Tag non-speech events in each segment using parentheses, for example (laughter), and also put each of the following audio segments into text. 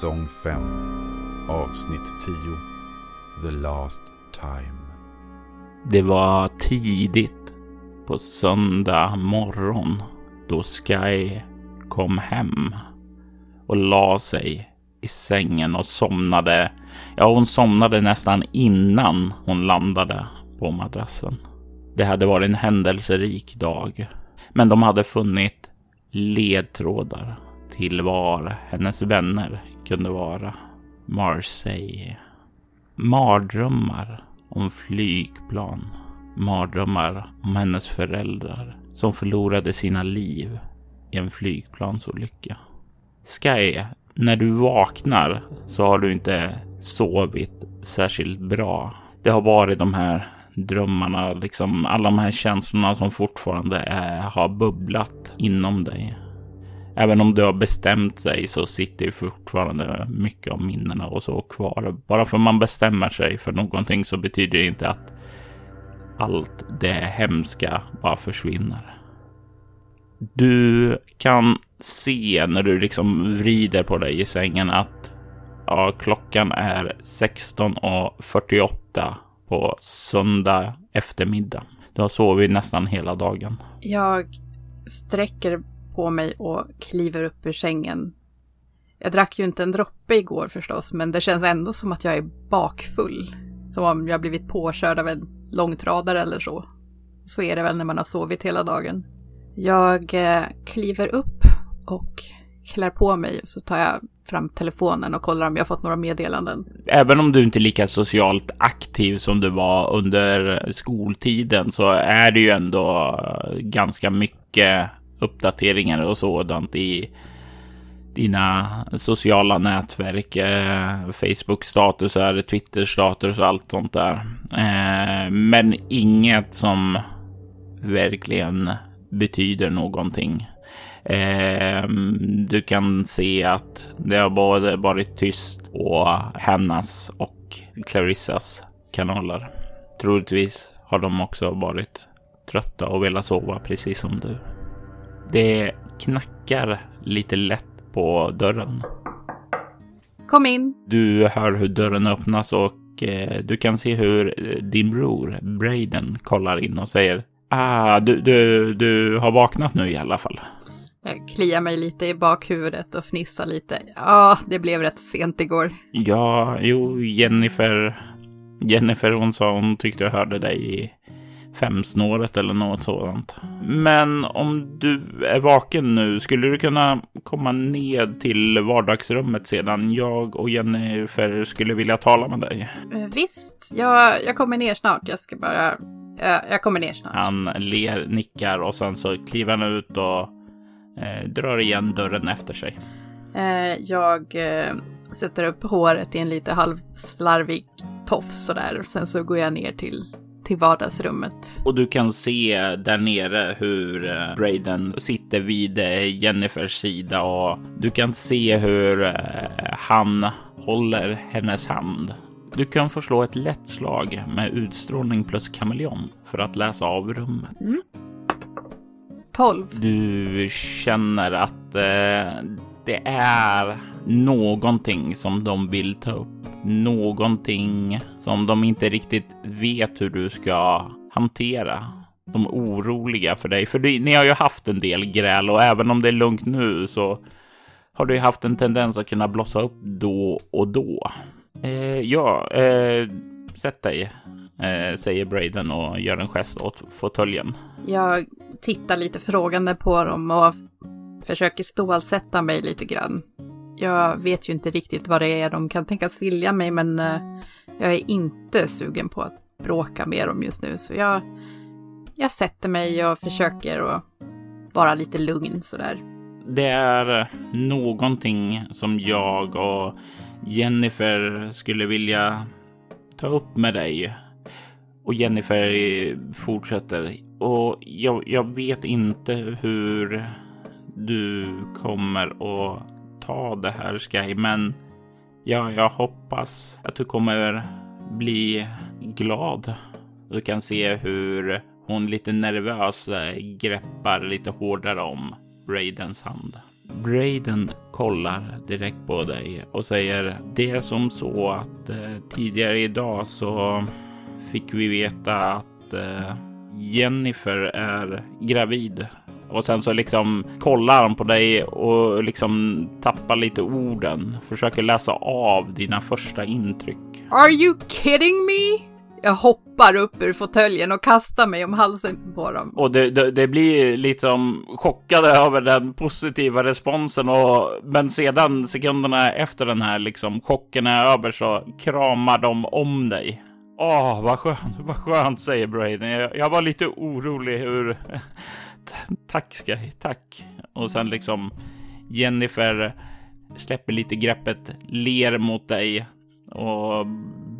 Säsong 5 Avsnitt 10 The Last Time Det var tidigt på söndag morgon då Sky kom hem och la sig i sängen och somnade. Ja, hon somnade nästan innan hon landade på madrassen. Det hade varit en händelserik dag, men de hade funnit ledtrådar till var hennes vänner kunde vara. Marseille. Mardrömmar om flygplan. Mardrömmar om hennes föräldrar som förlorade sina liv i en flygplansolycka. Sky, när du vaknar så har du inte sovit särskilt bra. Det har varit de här drömmarna, liksom alla de här känslorna som fortfarande är, har bubblat inom dig. Även om du har bestämt sig så sitter ju fortfarande mycket av minnena och så kvar. Bara för man bestämmer sig för någonting så betyder det inte att allt det hemska bara försvinner. Du kan se när du liksom vrider på dig i sängen att ja, klockan är 16.48 på söndag eftermiddag. Du har sovit nästan hela dagen. Jag sträcker på mig och kliver upp ur sängen. Jag drack ju inte en droppe igår förstås, men det känns ändå som att jag är bakfull. Som om jag blivit påkörd av en långtradare eller så. Så är det väl när man har sovit hela dagen. Jag eh, kliver upp och klär på mig och så tar jag fram telefonen och kollar om jag fått några meddelanden. Även om du inte är lika socialt aktiv som du var under skoltiden så är det ju ändå eh, ganska mycket uppdateringar och sådant i dina sociala nätverk, eh, Facebook-statusar, Twitter-status och allt sånt där. Eh, men inget som verkligen betyder någonting. Eh, du kan se att det har både varit tyst på hennes och Clarissas kanaler. Troligtvis har de också varit trötta och velat sova precis som du. Det knackar lite lätt på dörren. Kom in. Du hör hur dörren öppnas och eh, du kan se hur eh, din bror Braden kollar in och säger Ah, du, du, du har vaknat nu i alla fall. Jag kliar mig lite i bakhuvudet och fnissar lite. Ja, det blev rätt sent igår. Ja, jo, Jennifer. Jennifer, hon sa hon tyckte jag hörde dig i femsnåret eller något sådant. Men om du är vaken nu, skulle du kunna komma ned till vardagsrummet sedan? Jag och Jennifer skulle vilja tala med dig. Eh, visst, jag, jag kommer ner snart. Jag ska bara... Jag, jag kommer ner snart. Han ler, nickar och sen så kliver han ut och eh, drar igen dörren efter sig. Eh, jag eh, sätter upp håret i en lite halvslarvig tofs sådär. Sen så går jag ner till till vardagsrummet. Och du kan se där nere hur eh, Braden sitter vid eh, Jennifers sida och du kan se hur eh, han håller hennes hand. Du kan få slå ett lätt slag med utstrålning plus kameleon för att läsa av rummet. Mm. 12. Du känner att eh, det är någonting som de vill ta upp någonting som de inte riktigt vet hur du ska hantera. De är oroliga för dig, för ni har ju haft en del gräl och även om det är lugnt nu så har du ju haft en tendens att kunna blossa upp då och då. Eh, ja, eh, sätt dig, eh, säger Braden och gör en gest åt fåtöljen. Jag tittar lite frågande på dem och försöker stålsätta mig lite grann jag vet ju inte riktigt vad det är de kan tänkas vilja mig, men eh, jag är inte sugen på att bråka med dem just nu. Så jag, jag sätter mig och försöker att vara lite lugn sådär. Det är eh, någonting som jag och Jennifer skulle vilja ta upp med dig. Och Jennifer eh, fortsätter. Och jag, jag vet inte hur du kommer att ta det här Sky, men ja, jag hoppas att du kommer bli glad. Du kan se hur hon lite nervös eh, greppar lite hårdare om Braidens hand. Braden kollar direkt på dig och säger det är som så att eh, tidigare idag så fick vi veta att eh, Jennifer är gravid och sen så liksom kollar han på dig och liksom tappar lite orden. Försöker läsa av dina första intryck. Are you kidding me? Jag hoppar upp ur fåtöljen och kastar mig om halsen på dem. Och det, det, det blir liksom chockade över den positiva responsen och men sedan sekunderna efter den här liksom chocken är över så kramar de om dig. Åh, oh, vad skönt, vad skönt säger Braden. Jag, jag var lite orolig hur tack ska, tack. Och sen liksom Jennifer släpper lite greppet, ler mot dig och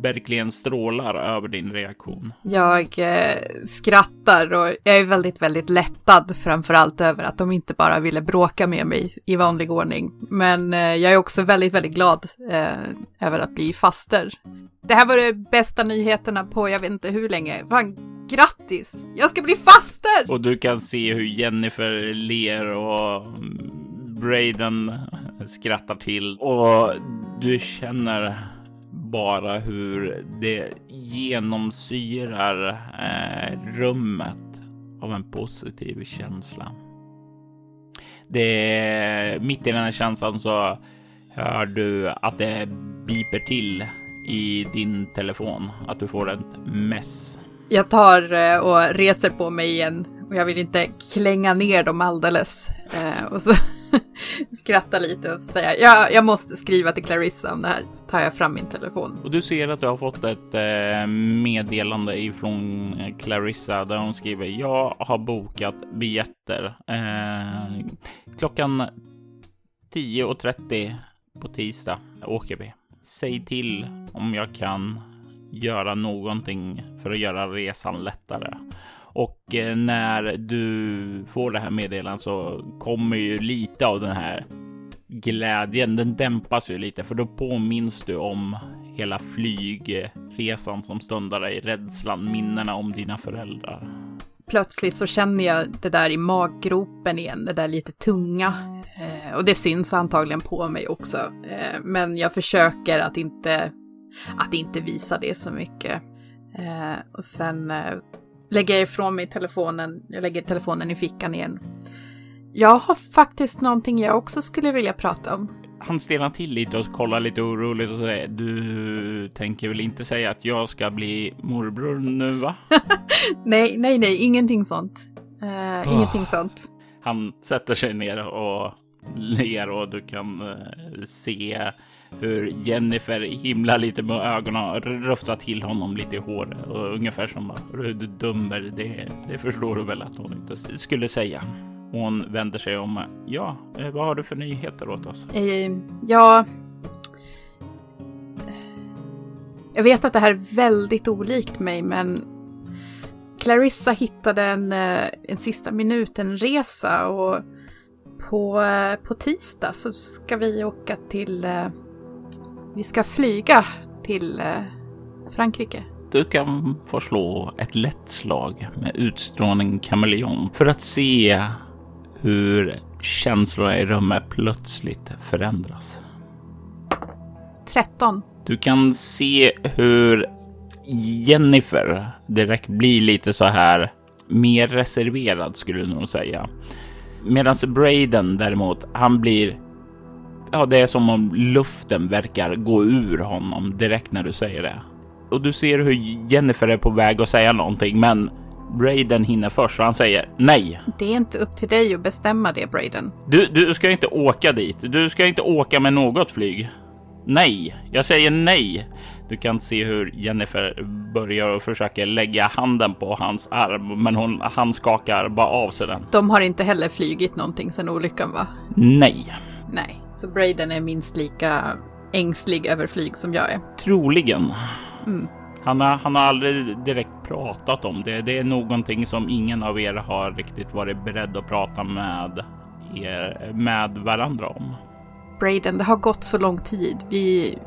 verkligen strålar över din reaktion. Jag eh, skrattar och jag är väldigt, väldigt lättad framför allt över att de inte bara ville bråka med mig i vanlig ordning. Men eh, jag är också väldigt, väldigt glad eh, över att bli faster. Det här var de bästa nyheterna på jag vet inte hur länge. Fan, grattis! Jag ska bli faster! Och du kan se hur Jennifer ler och Braden skrattar till och du känner bara hur det genomsyrar eh, rummet av en positiv känsla. Det är mitt i den här känslan så hör du att det biper till i din telefon, att du får ett mess. Jag tar eh, och reser på mig igen och jag vill inte klänga ner dem alldeles. Eh, och så (laughs) skratta lite och säga jag, jag måste skriva till Clarissa om det här. Så tar jag fram min telefon. Och du ser att du har fått ett eh, meddelande ifrån eh, Clarissa där hon skriver jag har bokat biljetter. Eh, klockan 10.30 på tisdag åker vi. Säg till om jag kan göra någonting för att göra resan lättare. Och eh, när du får det här meddelandet så kommer ju lite av den här glädjen. Den dämpas ju lite för då påminns du om hela flygresan som stundar dig, rädslan, minnena om dina föräldrar. Plötsligt så känner jag det där i maggropen igen, det där lite tunga. Eh, och det syns antagligen på mig också. Eh, men jag försöker att inte, att inte visa det så mycket. Eh, och sen eh, lägger jag ifrån mig telefonen, jag lägger telefonen i fickan igen. Jag har faktiskt någonting jag också skulle vilja prata om. Han stelnar till lite och kollar lite oroligt och säger du tänker väl inte säga att jag ska bli morbror nu va? (laughs) nej, nej, nej, ingenting sånt. Uh, oh. Ingenting sånt. Han sätter sig ner och ler och du kan uh, se hur Jennifer himlar lite med ögonen och rufsar till honom lite i håret och ungefär som bara du dömer det, det förstår du väl att hon inte skulle säga. Hon vänder sig om. Ja, eh, vad har du för nyheter åt oss? Eh, ja. Jag vet att det här är väldigt olikt mig, men Clarissa hittade en, eh, en sista minuten-resa och på, eh, på tisdag så ska vi åka till vi ska flyga till eh, Frankrike. Du kan få slå ett lätt slag med utstrålning kameleon för att se hur känslorna i rummet plötsligt förändras. 13. Du kan se hur Jennifer direkt blir lite så här mer reserverad skulle du nog säga. Medan Braden däremot, han blir Ja, det är som om luften verkar gå ur honom direkt när du säger det. Och du ser hur Jennifer är på väg att säga någonting, men Braden hinner först och han säger nej. Det är inte upp till dig att bestämma det, Braden. Du, du ska inte åka dit. Du ska inte åka med något flyg. Nej, jag säger nej. Du kan se hur Jennifer börjar och försöker lägga handen på hans arm, men hon, han skakar bara av sig den. De har inte heller flygit någonting sedan olyckan, va? Nej. Nej, så Braden är minst lika ängslig över flyg som jag är. Troligen. Mm. Han har, han har aldrig direkt pratat om det. Det är någonting som ingen av er har riktigt varit beredd att prata med er, med varandra om. Braden, det har gått så lång tid. Vi...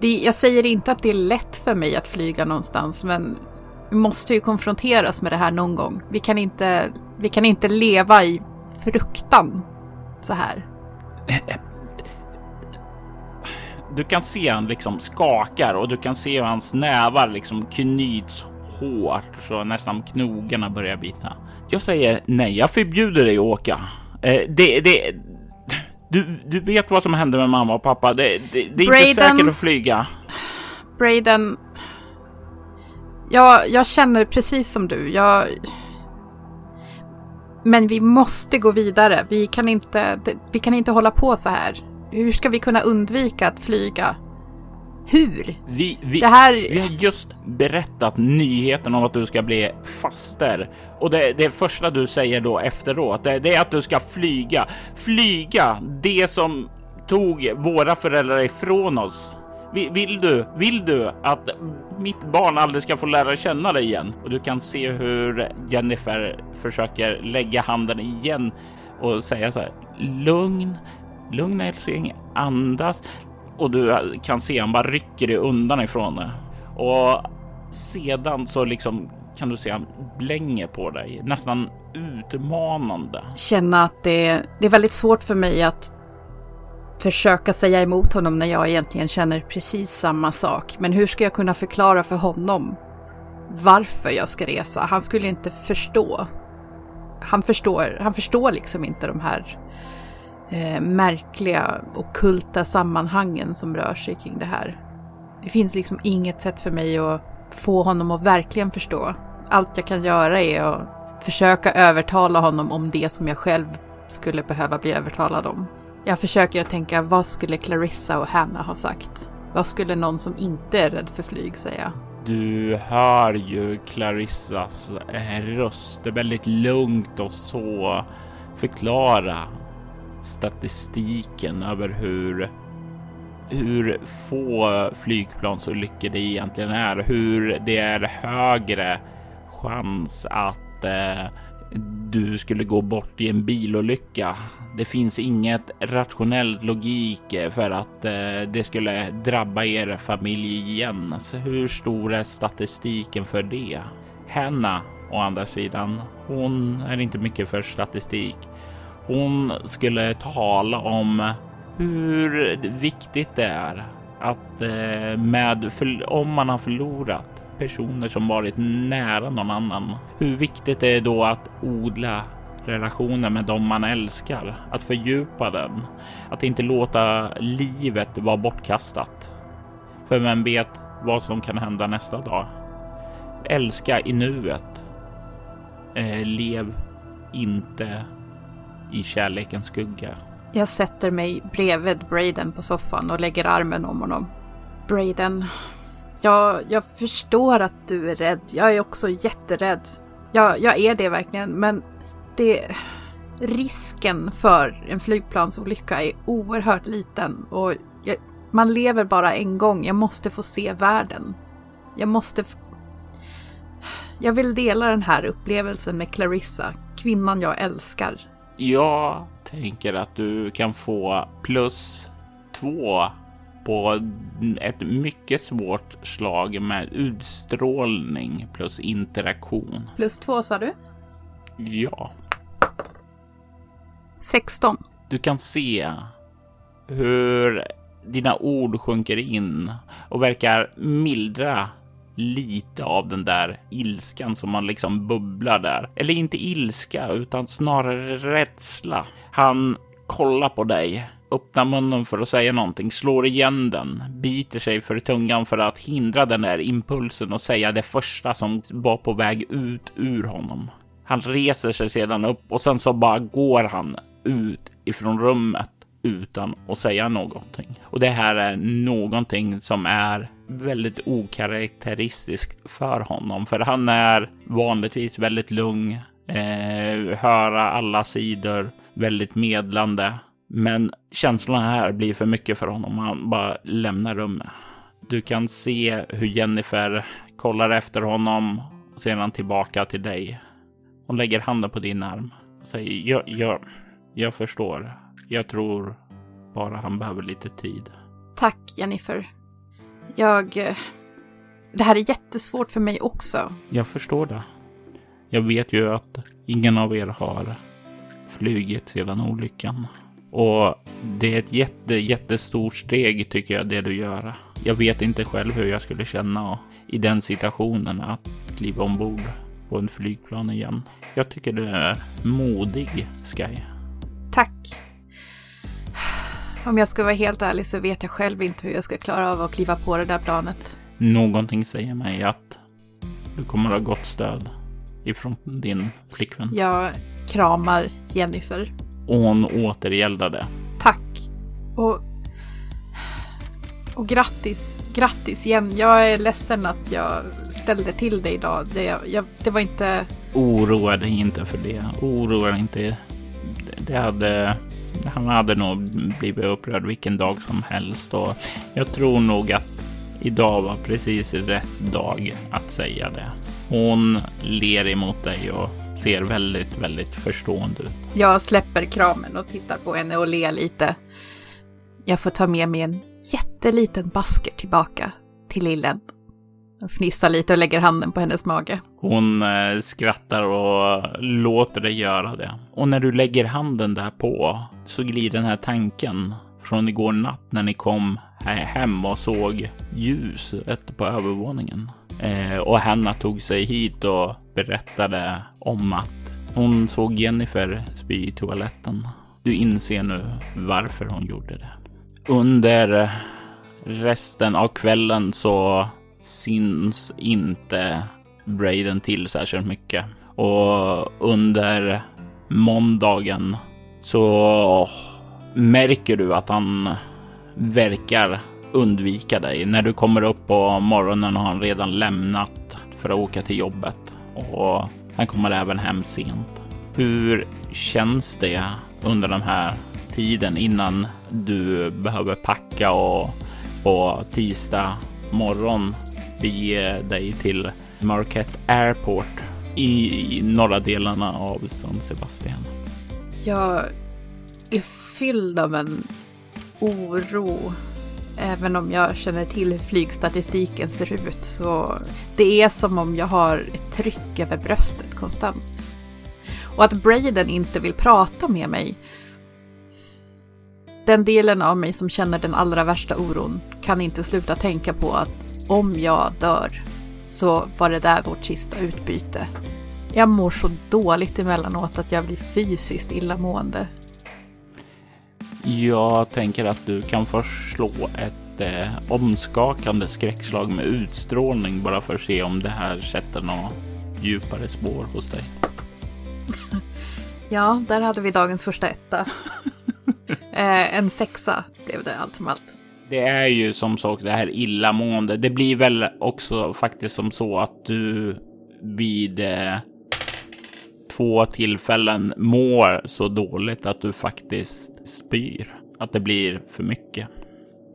Det, jag säger inte att det är lätt för mig att flyga någonstans, men vi måste ju konfronteras med det här någon gång. Vi kan inte, vi kan inte leva i fruktan så här. Du kan se han liksom skakar och du kan se hur hans nävar liksom knyts hårt så nästan knogarna börjar bita. Jag säger nej, jag förbjuder dig att åka. Eh, det, det, du, du vet vad som hände med mamma och pappa. Det, det, det är Braden. inte säkert att flyga. Braden, jag, jag känner precis som du. Jag... Men vi måste gå vidare. Vi kan, inte, vi kan inte hålla på så här. Hur ska vi kunna undvika att flyga? Hur? Vi, vi, Det här... vi har just berättat nyheten om att du ska bli faster och det, det första du säger då efteråt, det, det är att du ska flyga. Flyga det som tog våra föräldrar ifrån oss. Vill du, vill du att mitt barn aldrig ska få lära känna dig igen? Och du kan se hur Jennifer försöker lägga handen igen och säga så här. Lugn, lugn älskling, andas. Och du kan se han bara rycker dig undan ifrån det. Och sedan så liksom kan du se han blänger på dig, nästan utmanande. känna att det, det är väldigt svårt för mig att försöka säga emot honom när jag egentligen känner precis samma sak. Men hur ska jag kunna förklara för honom varför jag ska resa? Han skulle inte förstå. Han förstår, han förstår liksom inte de här eh, märkliga ockulta sammanhangen som rör sig kring det här. Det finns liksom inget sätt för mig att få honom att verkligen förstå. Allt jag kan göra är att försöka övertala honom om det som jag själv skulle behöva bli övertalad om. Jag försöker att tänka, vad skulle Clarissa och Hanna ha sagt? Vad skulle någon som inte är rädd för flyg säga? Du hör ju Clarissas eh, röst. Det är väldigt lugnt och så förklara statistiken över hur hur få flygplansolyckor det egentligen är, hur det är högre chans att eh, du skulle gå bort i en bilolycka. Det finns inget rationellt logik för att eh, det skulle drabba er familj igen. Så hur stor är statistiken för det? Hanna, å andra sidan, hon är inte mycket för statistik. Hon skulle tala om hur viktigt det är att eh, med för, om man har förlorat personer som varit nära någon annan. Hur viktigt det är då att odla relationen med dem man älskar, att fördjupa den, att inte låta livet vara bortkastat. För vem vet vad som kan hända nästa dag? Älska i nuet. Eh, lev inte i kärlekens skugga. Jag sätter mig bredvid Braden på soffan och lägger armen om honom. Braden, jag, jag förstår att du är rädd. Jag är också jätterädd. Jag, jag är det verkligen, men det... Risken för en flygplansolycka är oerhört liten och jag, man lever bara en gång. Jag måste få se världen. Jag måste... Jag vill dela den här upplevelsen med Clarissa, kvinnan jag älskar. Jag tänker att du kan få plus två på ett mycket svårt slag med utstrålning plus interaktion. Plus två sa du? Ja, 16. du kan se hur dina ord sjunker in och verkar mildra lite av den där ilskan som man liksom bubblar där. Eller inte ilska, utan snarare rädsla. Han kollar på dig öppnar munnen för att säga någonting, slår igen den, biter sig för tungan för att hindra den där impulsen och säga det första som var på väg ut ur honom. Han reser sig sedan upp och sen så bara går han ut ifrån rummet utan att säga någonting. Och det här är någonting som är väldigt okaraktäristiskt för honom, för han är vanligtvis väldigt lugn, eh, höra alla sidor, väldigt medlande. Men känslorna här blir för mycket för honom. Han bara lämnar rummet. Du kan se hur Jennifer kollar efter honom och sedan tillbaka till dig. Hon lägger handen på din arm och säger gör, gör, jag förstår. Jag tror bara han behöver lite tid. Tack Jennifer. Jag... eh, Det här är jättesvårt för mig också. Jag förstår det. Jag vet ju att ingen av er har flugit sedan olyckan. Och det är ett jätte, jättestort steg tycker jag det du gör. Jag vet inte själv hur jag skulle känna i den situationen att kliva ombord på en flygplan igen. Jag tycker du är modig, Sky. Tack. Om jag ska vara helt ärlig så vet jag själv inte hur jag ska klara av att kliva på det där planet. Någonting säger mig att du kommer ha gott stöd ifrån din flickvän. Jag kramar Jennifer. Och hon återgäldade. Tack. Och, och grattis, grattis igen. Jag är ledsen att jag ställde till det idag. Det, jag, det var inte... Oroa dig inte för det. Oroa dig inte. Det- hade... Han hade nog blivit upprörd vilken dag som helst och jag tror nog att idag var precis rätt dag att säga det. Hon ler emot dig och ser väldigt, väldigt förstående ut. Jag släpper kramen och tittar på henne och ler lite. Jag får ta med mig en jätteliten basker tillbaka till lillen. Jag fnissar lite och lägger handen på hennes mage. Hon eh, skrattar och låter dig göra det. Och när du lägger handen där på så glider den här tanken från igår natt när ni kom hem och såg ljuset på övervåningen. Eh, och Hanna tog sig hit och berättade om att hon såg Jennifer spy i toaletten. Du inser nu varför hon gjorde det. Under resten av kvällen så syns inte Braden till särskilt mycket. Och under måndagen så märker du att han verkar undvika dig. När du kommer upp på morgonen har han redan lämnat för att åka till jobbet och han kommer även hem sent. Hur känns det under den här tiden innan du behöver packa och på tisdag morgon bege dig till Marquette Airport i norra delarna av San Sebastian. Jag är fylld av en oro. Även om jag känner till hur flygstatistiken ser ut så det är som om jag har ett tryck över bröstet konstant. Och att Braden inte vill prata med mig. Den delen av mig som känner den allra värsta oron kan inte sluta tänka på att om jag dör så var det där vårt sista utbyte. Jag mår så dåligt emellanåt att jag blir fysiskt illamående. Jag tänker att du kan först slå ett eh, omskakande skräckslag med utstrålning bara för att se om det här sätter några djupare spår hos dig. (laughs) Ja, där hade vi dagens första etta. (laughs) eh, en sexa blev det allt som allt. Det är ju som sagt det här illamående. Det blir väl också faktiskt som så att du vid eh, två tillfällen mår så dåligt att du faktiskt spyr. Att det blir för mycket.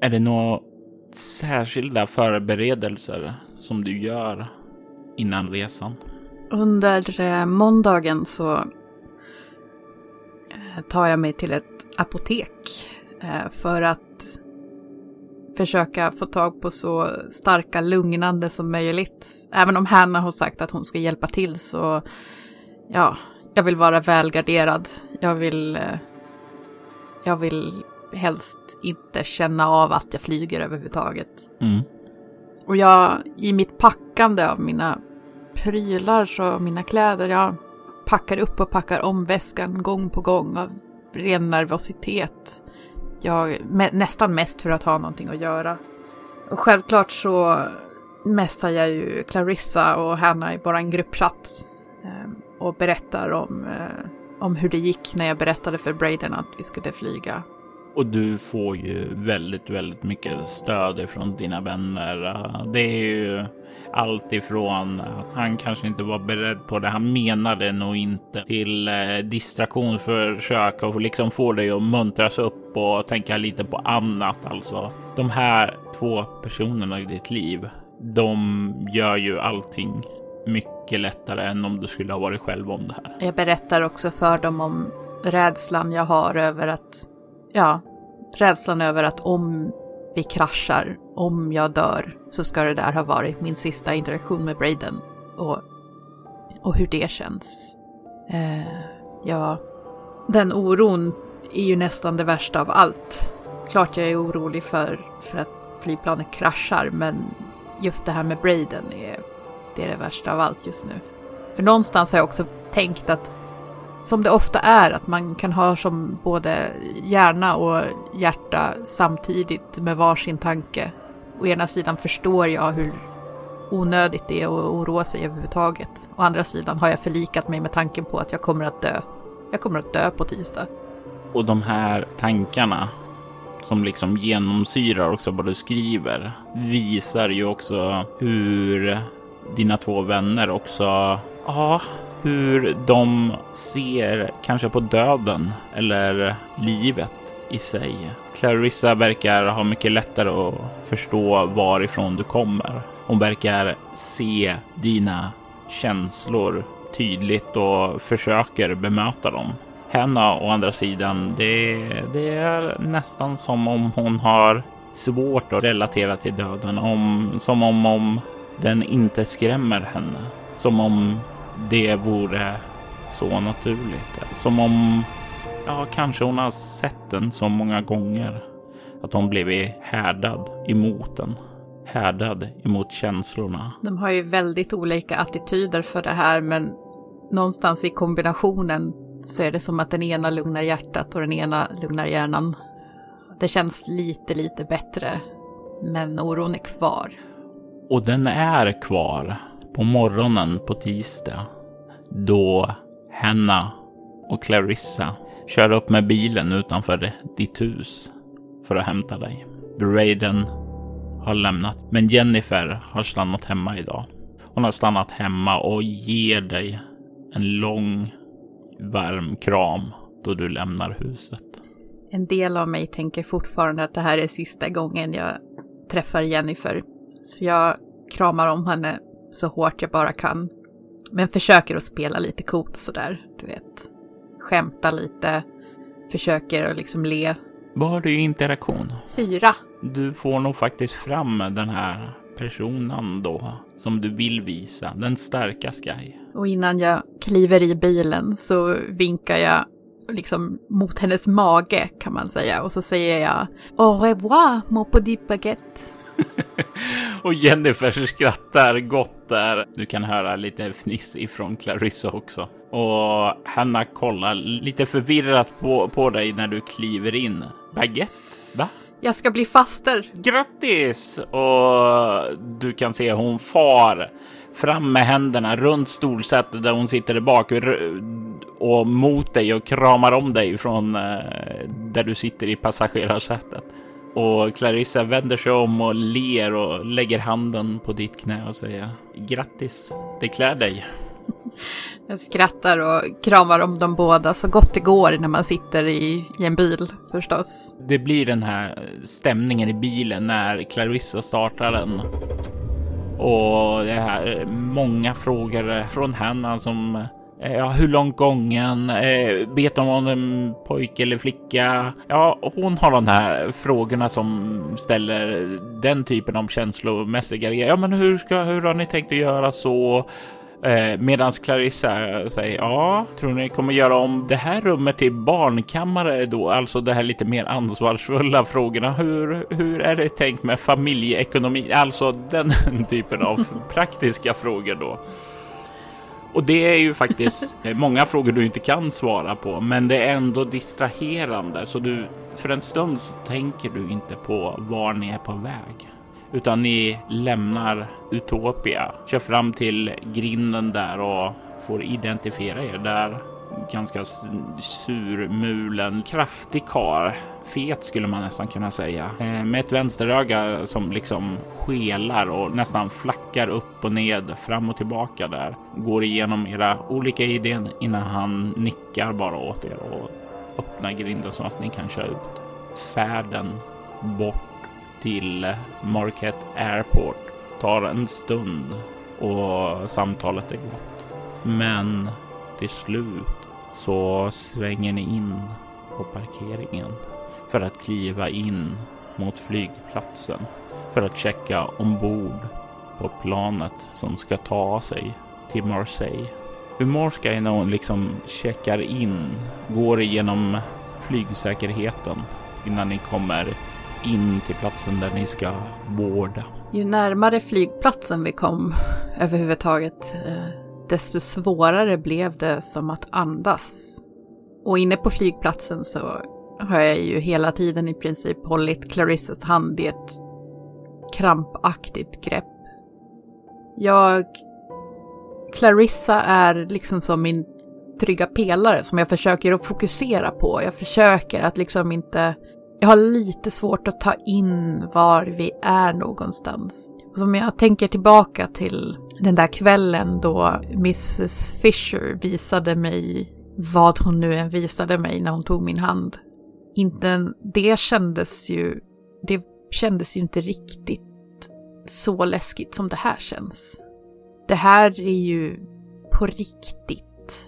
Är det några särskilda förberedelser som du gör innan resan? Under eh, måndagen så eh, tar jag mig till ett apotek eh, för att försöka få tag på så starka lugnande som möjligt. Även om Hanna har sagt att hon ska hjälpa till så ja, jag vill vara välgarderad. Jag vill, eh, jag vill helst inte känna av att jag flyger överhuvudtaget. Mm. Och jag, i mitt packande av mina prylar så mina kläder, jag packar upp och packar om väskan gång på gång av ren nervositet jag, nästan mest för att ha någonting att göra. Och självklart så messar jag ju Clarissa och Hanna i vår gruppchatt ehm, och berättar om, eh, om hur det gick när jag berättade för Braden att vi skulle flyga. Och du får ju väldigt, väldigt mycket stöd ifrån dina vänner. Ah, det är ju allt ifrån att han kanske inte var beredd på det. Han menade nog inte till eh, distraktionsförsök och liksom få dig att muntras upp och tänka lite på annat. Alltså de här två personerna i ditt liv. De gör ju allting mycket lättare än om du skulle ha varit själv om det här. Jag berättar också för dem om rädslan jag har över att, ja, rädslan över att om vi kraschar, om jag dör, så ska det där ha varit min sista interaktion med Brayden. Och, och hur det känns. Eh, ja, den oron är ju nästan det värsta av allt. Klart jag är orolig för, för att flygplanet kraschar, men just det här med Brayden är det, är det värsta av allt just nu. För någonstans har jag också tänkt att som det ofta är, att man kan ha som både hjärna och hjärta samtidigt med varsin tanke. Å ena sidan förstår jag hur onödigt det är att oroa sig överhuvudtaget. Å andra sidan har jag förlikat mig med tanken på att jag kommer att dö. Jag kommer att dö på tisdag. Och de här tankarna som liksom genomsyrar också vad du skriver visar ju också hur dina två vänner också, ja, hur de ser kanske på döden eller livet i sig. Clarissa verkar ha mycket lättare att förstå varifrån du kommer. Hon verkar se dina känslor tydligt och försöker bemöta dem. Henna å andra sidan, det, det är nästan som om hon har svårt att relatera till döden, om, som om, om den inte skrämmer henne. Som om det vore så naturligt. Som om, ja, kanske hon har sett den så många gånger att hon blivit härdad emot den. Härdad emot känslorna. De har ju väldigt olika attityder för det här, men någonstans i kombinationen så är det som att den ena lugnar hjärtat och den ena lugnar hjärnan. Det känns lite, lite bättre, men oron är kvar. Och den är kvar på morgonen på tisdag då Hanna och Clarissa kör upp med bilen utanför ditt hus för att hämta dig. Braden har lämnat, men Jennifer har stannat hemma idag. Hon har stannat hemma och ger dig en lång varm kram då du lämnar huset. En del av mig tänker fortfarande att det här är sista gången jag träffar Jennifer. Så jag kramar om henne så hårt jag bara kan. Men försöker att spela lite coolt sådär, du vet. Skämta lite, försöker att liksom le. Vad har du i interaktion? Fyra. Du får nog faktiskt fram den här personen då som du vill visa, den starka Sky. Och innan jag kliver i bilen så vinkar jag liksom mot hennes mage kan man säga och så säger jag Au revoir mon petit baguette. (laughs) och Jennifer skrattar gott där. Du kan höra lite fniss ifrån Clarissa också. Och Hanna kollar lite förvirrat på, på dig när du kliver in. Baguette? Va? Jag ska bli faster. Grattis! Och du kan se hon far fram med händerna runt stolsättet där hon sitter där bak och mot dig och kramar om dig från eh, där du sitter i passagerarsätet. Och Clarissa vänder sig om och ler och lägger handen på ditt knä och säger grattis, det klär dig. (laughs) Jag skrattar och kramar om dem båda så gott det går när man sitter i, i en bil förstås. Det blir den här stämningen i bilen när Clarissa startar den. Och det här många frågor från henne som Eh, ja, hur långt gången? Eh, vet hon om en pojke eller flicka? Ja, hon har de här frågorna som ställer den typen av känslomässiga grejer. Ja, men hur ska, hur har ni tänkt att göra så? Eh, Medan Clarissa säger ja, tror ni kommer göra om det här rummet till barnkammare då? Alltså det här lite mer ansvarsfulla frågorna. Hur, hur är det tänkt med familjeekonomi? Alltså den (laughs) typen av praktiska frågor då. Och det är ju faktiskt (laughs) många frågor du inte kan svara på, men det är ändå distraherande. Så du, för en stund så tänker du inte på var ni är på väg. Utan ni lämnar Utopia, kör fram till grinden där och får identifiera er där. Ganska surmulen, kraftig kar. Fet skulle man nästan kunna säga. Eh, med ett vänsteröga som liksom skelar och nästan flackar upp och ned, fram och tillbaka där. Går igenom era olika idéer innan han nickar bara åt er och öppnar grinden så att ni kan köra ut. Färden bort till Marquette Airport tar en stund och samtalet är gott. Men till slut så svänger ni in på parkeringen för att kliva in mot flygplatsen för att checka ombord på planet som ska ta sig till Marseille. Hur mår Sky när hon liksom checkar in, går igenom flygsäkerheten innan ni kommer in till platsen där ni ska vårda. Ju närmare flygplatsen vi kom överhuvudtaget, eh, desto svårare blev det som att andas. Och inne på flygplatsen så har jag ju hela tiden i princip hållit Clarissas hand i ett krampaktigt grepp. Jag... Clarissa är liksom som min trygga pelare som jag försöker att fokusera på. Jag försöker att liksom inte jag har lite svårt att ta in var vi är någonstans. Som jag tänker tillbaka till den där kvällen då Mrs Fisher visade mig vad hon nu än visade mig när hon tog min hand. Inte, det kändes ju, det kändes ju inte riktigt så läskigt som det här känns. Det här är ju på riktigt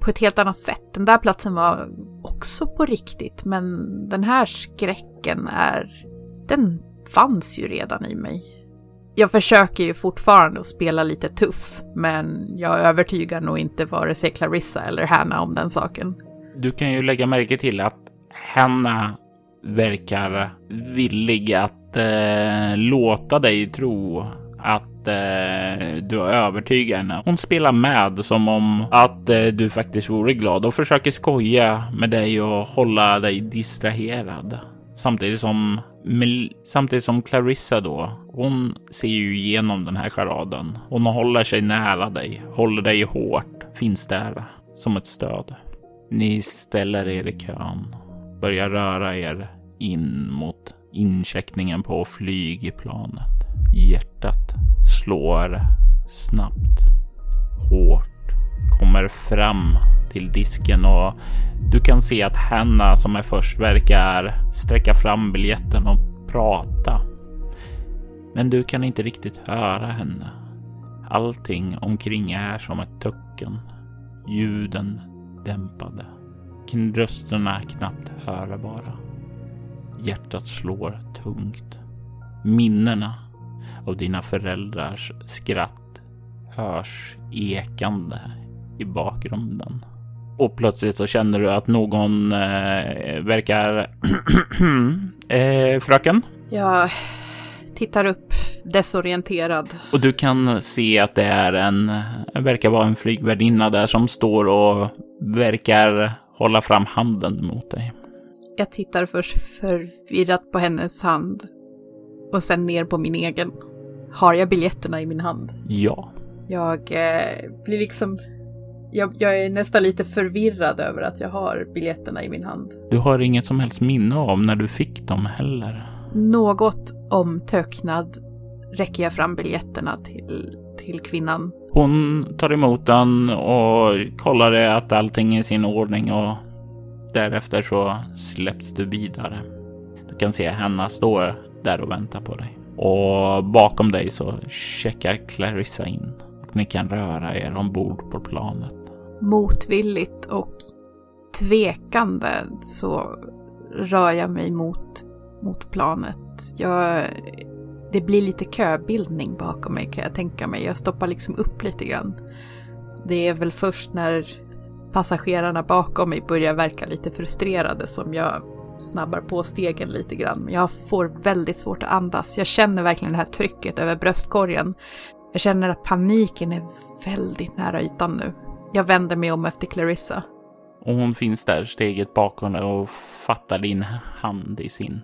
på ett helt annat sätt. Den där platsen var också på riktigt, men den här skräcken är... Den fanns ju redan i mig. Jag försöker ju fortfarande att spela lite tuff, men jag övertygar nog inte vare sig Clarissa eller Hanna om den saken. Du kan ju lägga märke till att Hanna verkar villig att eh, låta dig tro att eh, du har övertygat henne. Hon spelar med som om att eh, du faktiskt vore glad och försöker skoja med dig och hålla dig distraherad. Samtidigt som, samtidigt som Clarissa då, hon ser ju igenom den här charaden. Hon håller sig nära dig, håller dig hårt, finns där som ett stöd. Ni ställer er i kön, börjar röra er in mot incheckningen på flygplanet. Hjärtat slår snabbt, hårt, kommer fram till disken och du kan se att Hanna som är först verkar sträcka fram biljetten och prata. Men du kan inte riktigt höra henne. Allting omkring är som ett töcken. Ljuden dämpade. Rösterna knappt hörbara. Hjärtat slår tungt. Minnena av dina föräldrars skratt hörs ekande i bakgrunden. Och plötsligt så känner du att någon eh, verkar... (clears throat) eh, fröken? Ja tittar upp desorienterad. Och du kan se att det är en, verkar vara en flygvärdinna där som står och verkar hålla fram handen mot dig. Jag tittar först förvirrat på hennes hand och sen ner på min egen. Har jag biljetterna i min hand? Ja. Jag eh, blir liksom... Jag, jag, är nästan lite förvirrad över att jag har biljetterna i min hand. Du har inget som helst minne om när du fick dem heller? Något omtöcknad räcker jag fram biljetterna till, till kvinnan. Hon tar emot den och kollar att allting är i sin ordning och därefter så släpps du vidare. Du kan se henne står där och väntar på dig. Och bakom dig så checkar Clarissa in och ni kan röra er ombord på planet. Motvilligt och tvekande så rör jag mig mot, mot planet. Jag, det blir lite köbildning bakom mig kan jag tänka mig. Jag stoppar liksom upp lite grann. Det är väl först när passagerarna bakom mig börjar verka lite frustrerade som jag snabbar på stegen lite grann. Men jag får väldigt svårt att andas. Jag känner verkligen det här trycket över bröstkorgen. Jag känner att paniken är väldigt nära ytan nu. Jag vänder mig om efter Clarissa. Och hon finns där steget bakom och fattar din hand i sin.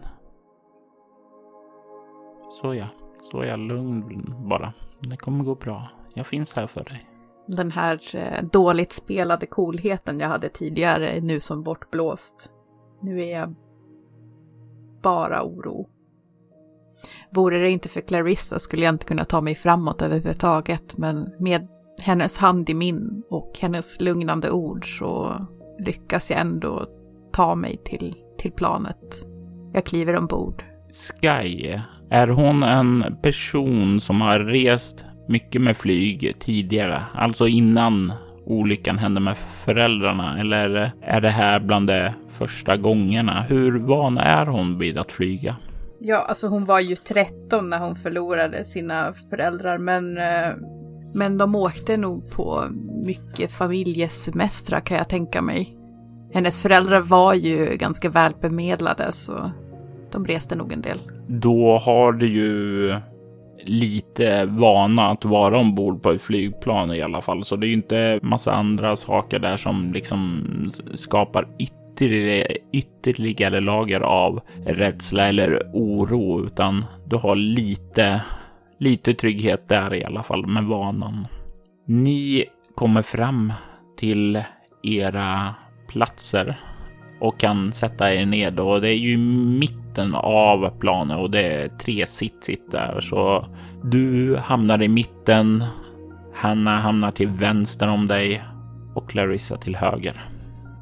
Så ja, så ja, lugn bara. Det kommer gå bra. Jag finns här för dig. Den här eh, dåligt spelade coolheten jag hade tidigare är nu som bortblåst. Nu är jag bara oro. Vore det inte för Clarissa skulle jag inte kunna ta mig framåt överhuvudtaget, men med hennes hand i min och hennes lugnande ord så lyckas jag ändå ta mig till, till planet. Jag kliver ombord. Sky, är hon en person som har rest mycket med flyg tidigare? Alltså innan olyckan hände med föräldrarna? Eller är det här bland de första gångerna? Hur van är hon vid att flyga? Ja, alltså hon var ju 13 när hon förlorade sina föräldrar, men, eh, men de åkte nog på mycket familjesemestrar kan jag tänka mig. Hennes föräldrar var ju ganska välbemedlade så de reste nog en del. Då har du ju lite vana att vara ombord på ett flygplan i alla fall. Så det är ju inte massa andra saker där som liksom skapar ytterligare, ytterligare lager av rädsla eller oro, utan du har lite, lite trygghet där i alla fall med vanan. Ni kommer fram till era platser och kan sätta er ned och det är ju mitt mitten av planen och det är tre sitt där så du hamnar i mitten. Hanna hamnar till vänster om dig och Clarissa till höger.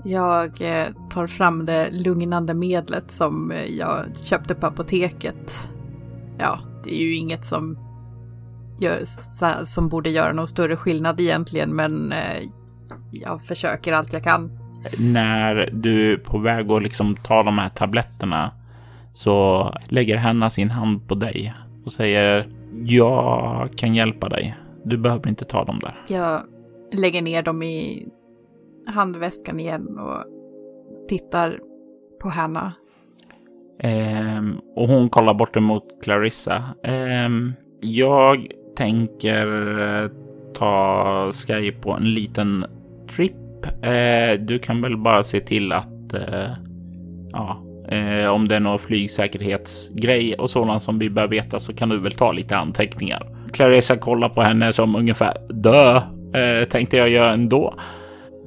Jag eh, tar fram det lugnande medlet som eh, jag köpte på apoteket. Ja, det är ju inget som, gör, som borde göra någon större skillnad egentligen, men eh, jag försöker allt jag kan när du är på väg att liksom ta de här tabletterna så lägger Hanna sin hand på dig och säger jag kan hjälpa dig. Du behöver inte ta dem där. Jag lägger ner dem i handväskan igen och tittar på Hanna. Um, och hon kollar bort emot Clarissa. Um, jag tänker ta Sky på en liten trip Eh, du kan väl bara se till att eh, ja, eh, om det är någon flygsäkerhetsgrej och sådant som vi bör veta så kan du väl ta lite anteckningar. Clarissa kollar på henne som ungefär dö eh, tänkte jag göra ändå.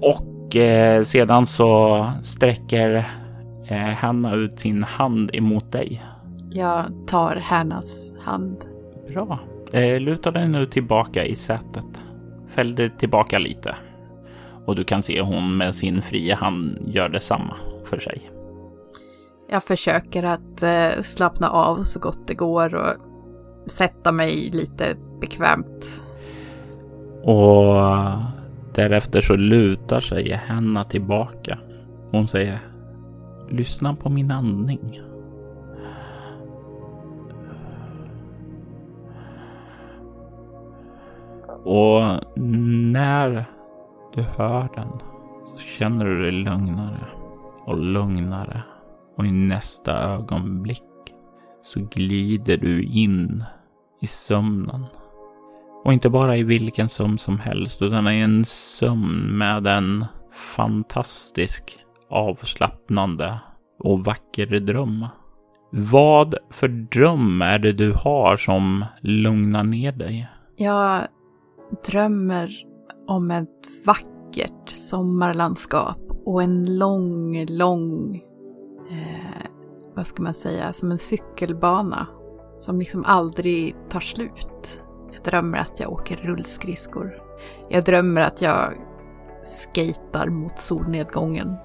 Och eh, sedan så sträcker eh, Hanna ut sin hand emot dig. Jag tar Hannas hand. Bra. Eh, luta dig nu tillbaka i sätet. Fäll dig tillbaka lite och du kan se hon med sin fria hand gör detsamma för sig. Jag försöker att eh, slappna av så gott det går och sätta mig lite bekvämt. Och därefter så lutar sig Henna tillbaka. Hon säger Lyssna på min andning. Och när du hör den så känner du dig lugnare och lugnare och i nästa ögonblick så glider du in i sömnen. Och inte bara i vilken sömn som helst, utan i en sömn med en fantastisk, avslappnande och vacker dröm. Vad för dröm är det du har som lugnar ner dig? Jag drömmer om ett vackert sommarlandskap och en lång, lång, eh, vad ska man säga, som en cykelbana som liksom aldrig tar slut. Jag drömmer att jag åker rullskridskor. Jag drömmer att jag skejtar mot solnedgången.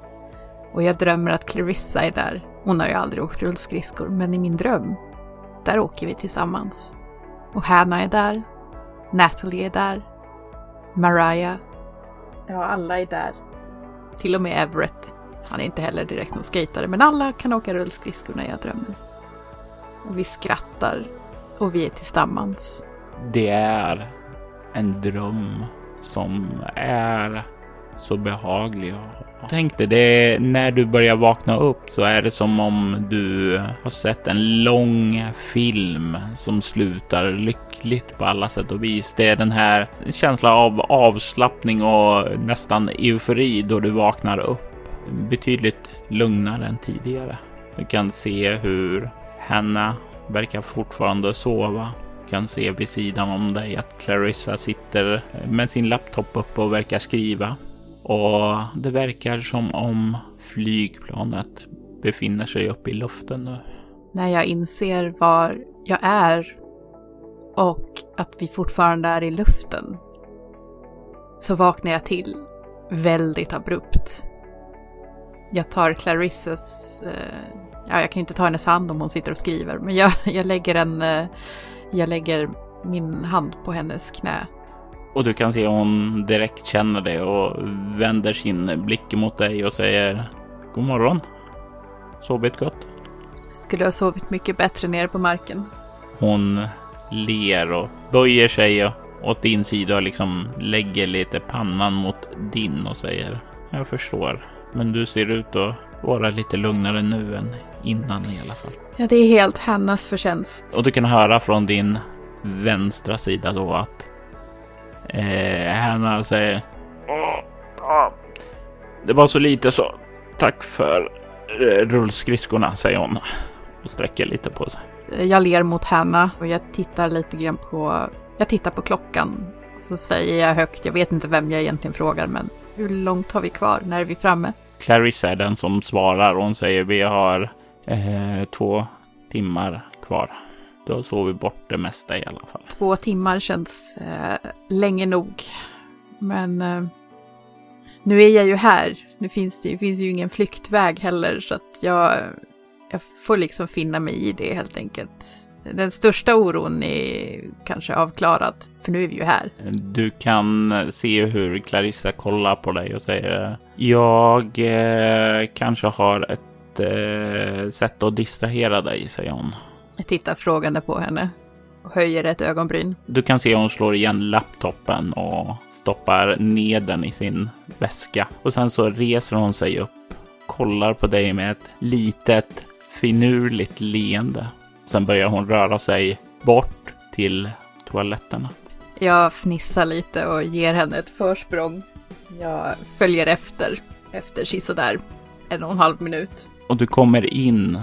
Och jag drömmer att Clarissa är där. Hon har ju aldrig åkt rullskridskor, men i min dröm, där åker vi tillsammans. Och Hanna är där. Natalie är där. Mariah. Ja, alla är där. Till och med Everett. Han är inte heller direkt någon skejtare, men alla kan åka rullskridskor när jag drömmer. Och vi skrattar och vi är tillsammans. Det är en dröm som är så behaglig. Tänk dig, det när du börjar vakna upp så är det som om du har sett en lång film som slutar lyckligt på alla sätt och vis. Det är den här känslan av avslappning och nästan eufori då du vaknar upp. Betydligt lugnare än tidigare. Du kan se hur Hanna verkar fortfarande sova. Du kan se vid sidan om dig att Clarissa sitter med sin laptop uppe och verkar skriva. Och det verkar som om flygplanet befinner sig uppe i luften nu. När jag inser var jag är och att vi fortfarande är i luften så vaknar jag till väldigt abrupt. Jag tar Clarissas, eh, ja jag kan ju inte ta hennes hand om hon sitter och skriver, men jag, (laughs) jag lägger en, eh, jag lägger min hand på hennes knä och du kan se hon direkt känner det och vänder sin blick mot dig och säger God morgon. Sovit gott? Skulle ha sovit mycket bättre nere på marken. Hon ler och böjer sig åt din sida och liksom lägger lite pannan mot din och säger Jag förstår, men du ser ut att vara lite lugnare nu än innan i alla fall. Ja, det är helt Hannas förtjänst. Och du kan höra från din vänstra sida då att Eh, Hanna säger Det var så lite så. Tack för eh, rullskridskorna, säger hon och sträcker lite på sig. Jag ler mot Hanna och jag tittar lite grann på, jag tittar på klockan. Så säger jag högt, jag vet inte vem jag egentligen frågar, men hur långt har vi kvar? När är vi framme? Clarissa är den som svarar och hon säger vi har eh, två timmar kvar. Du har sovit bort det mesta i alla fall. Två timmar känns eh, länge nog. Men eh, nu är jag ju här. Nu finns det, finns ju ingen flyktväg heller så att jag, jag får liksom finna mig i det helt enkelt. Den största oron är kanske avklarad, för nu är vi ju här. Du kan se hur Clarissa kollar på dig och säger Jag eh, kanske har ett eh, sätt att distrahera dig, säger hon. Jag tittar frågande på henne och höjer ett ögonbryn. Du kan se hon slår igen laptopen och stoppar ner den i sin väska. Och sen så reser hon sig upp, kollar på dig med ett litet finurligt leende. Sen börjar hon röra sig bort till toaletterna. Jag fnissar lite och ger henne ett försprång. Jag följer efter, efter sisådär en och en halv minut. Och du kommer in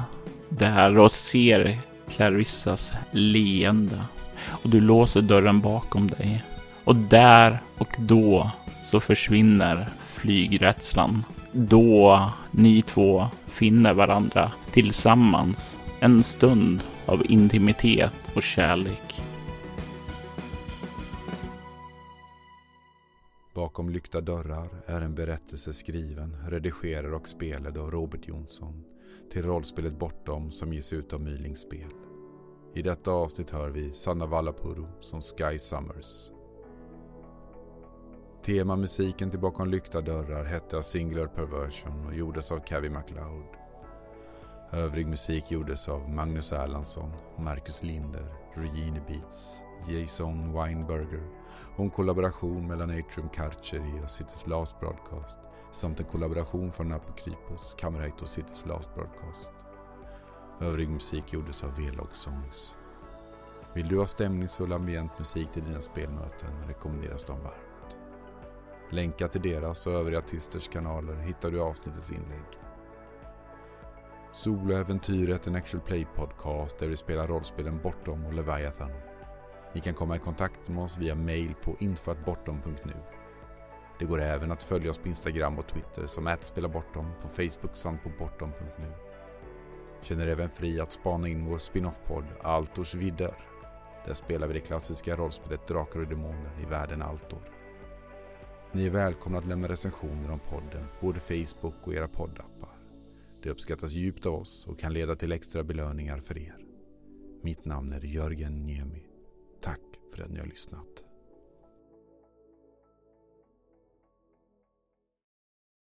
där och ser Clarissas leende och du låser dörren bakom dig. Och där och då så försvinner flygrädslan. Då ni två finner varandra tillsammans en stund av intimitet och kärlek. Bakom lyckta dörrar är en berättelse skriven, redigerad och spelad av Robert Jonsson till rollspelet Bortom som ges ut av Mylings spel. I detta avsnitt hör vi Sanna Vallapuro som Sky Summers. Temamusiken till Bakom lyckta dörrar hette A Singular Perversion och gjordes av Cavi MacLeod. Övrig musik gjordes av Magnus Erlandsson, Marcus Linder, Regine Beats, Jason Weinberger och en kollaboration mellan Atrium Carceri och Cities Last Broadcast samt en kollaboration från Apokrypos, Kamerheit och Cities Last Broadcast. Övrig musik gjordes av V-Log Songs. Vill du ha stämningsfull ambient musik till dina spelmöten rekommenderas de varmt. Länkar till deras och övriga artisters kanaler hittar du i avsnittets inlägg. Soloäventyret en actual play podcast där vi spelar rollspelen Bortom och Leviathan. Ni kan komma i kontakt med oss via mail på infoatbortom.nu. Det går även att följa oss på Instagram och Twitter som @spelabortom, på Facebook samt på bortom.nu. Känner även fri att spana in vår spin-off-podd Altors vidder. Där spelar vi det klassiska rollspelet Drakar och Demoner i världen Altor. Ni är välkomna att lämna recensioner om podden, både Facebook och era poddappar. Det uppskattas djupt av oss och kan leda till extra belöningar för er. Mitt namn är Jörgen Niemi. Tack för att ni har lyssnat.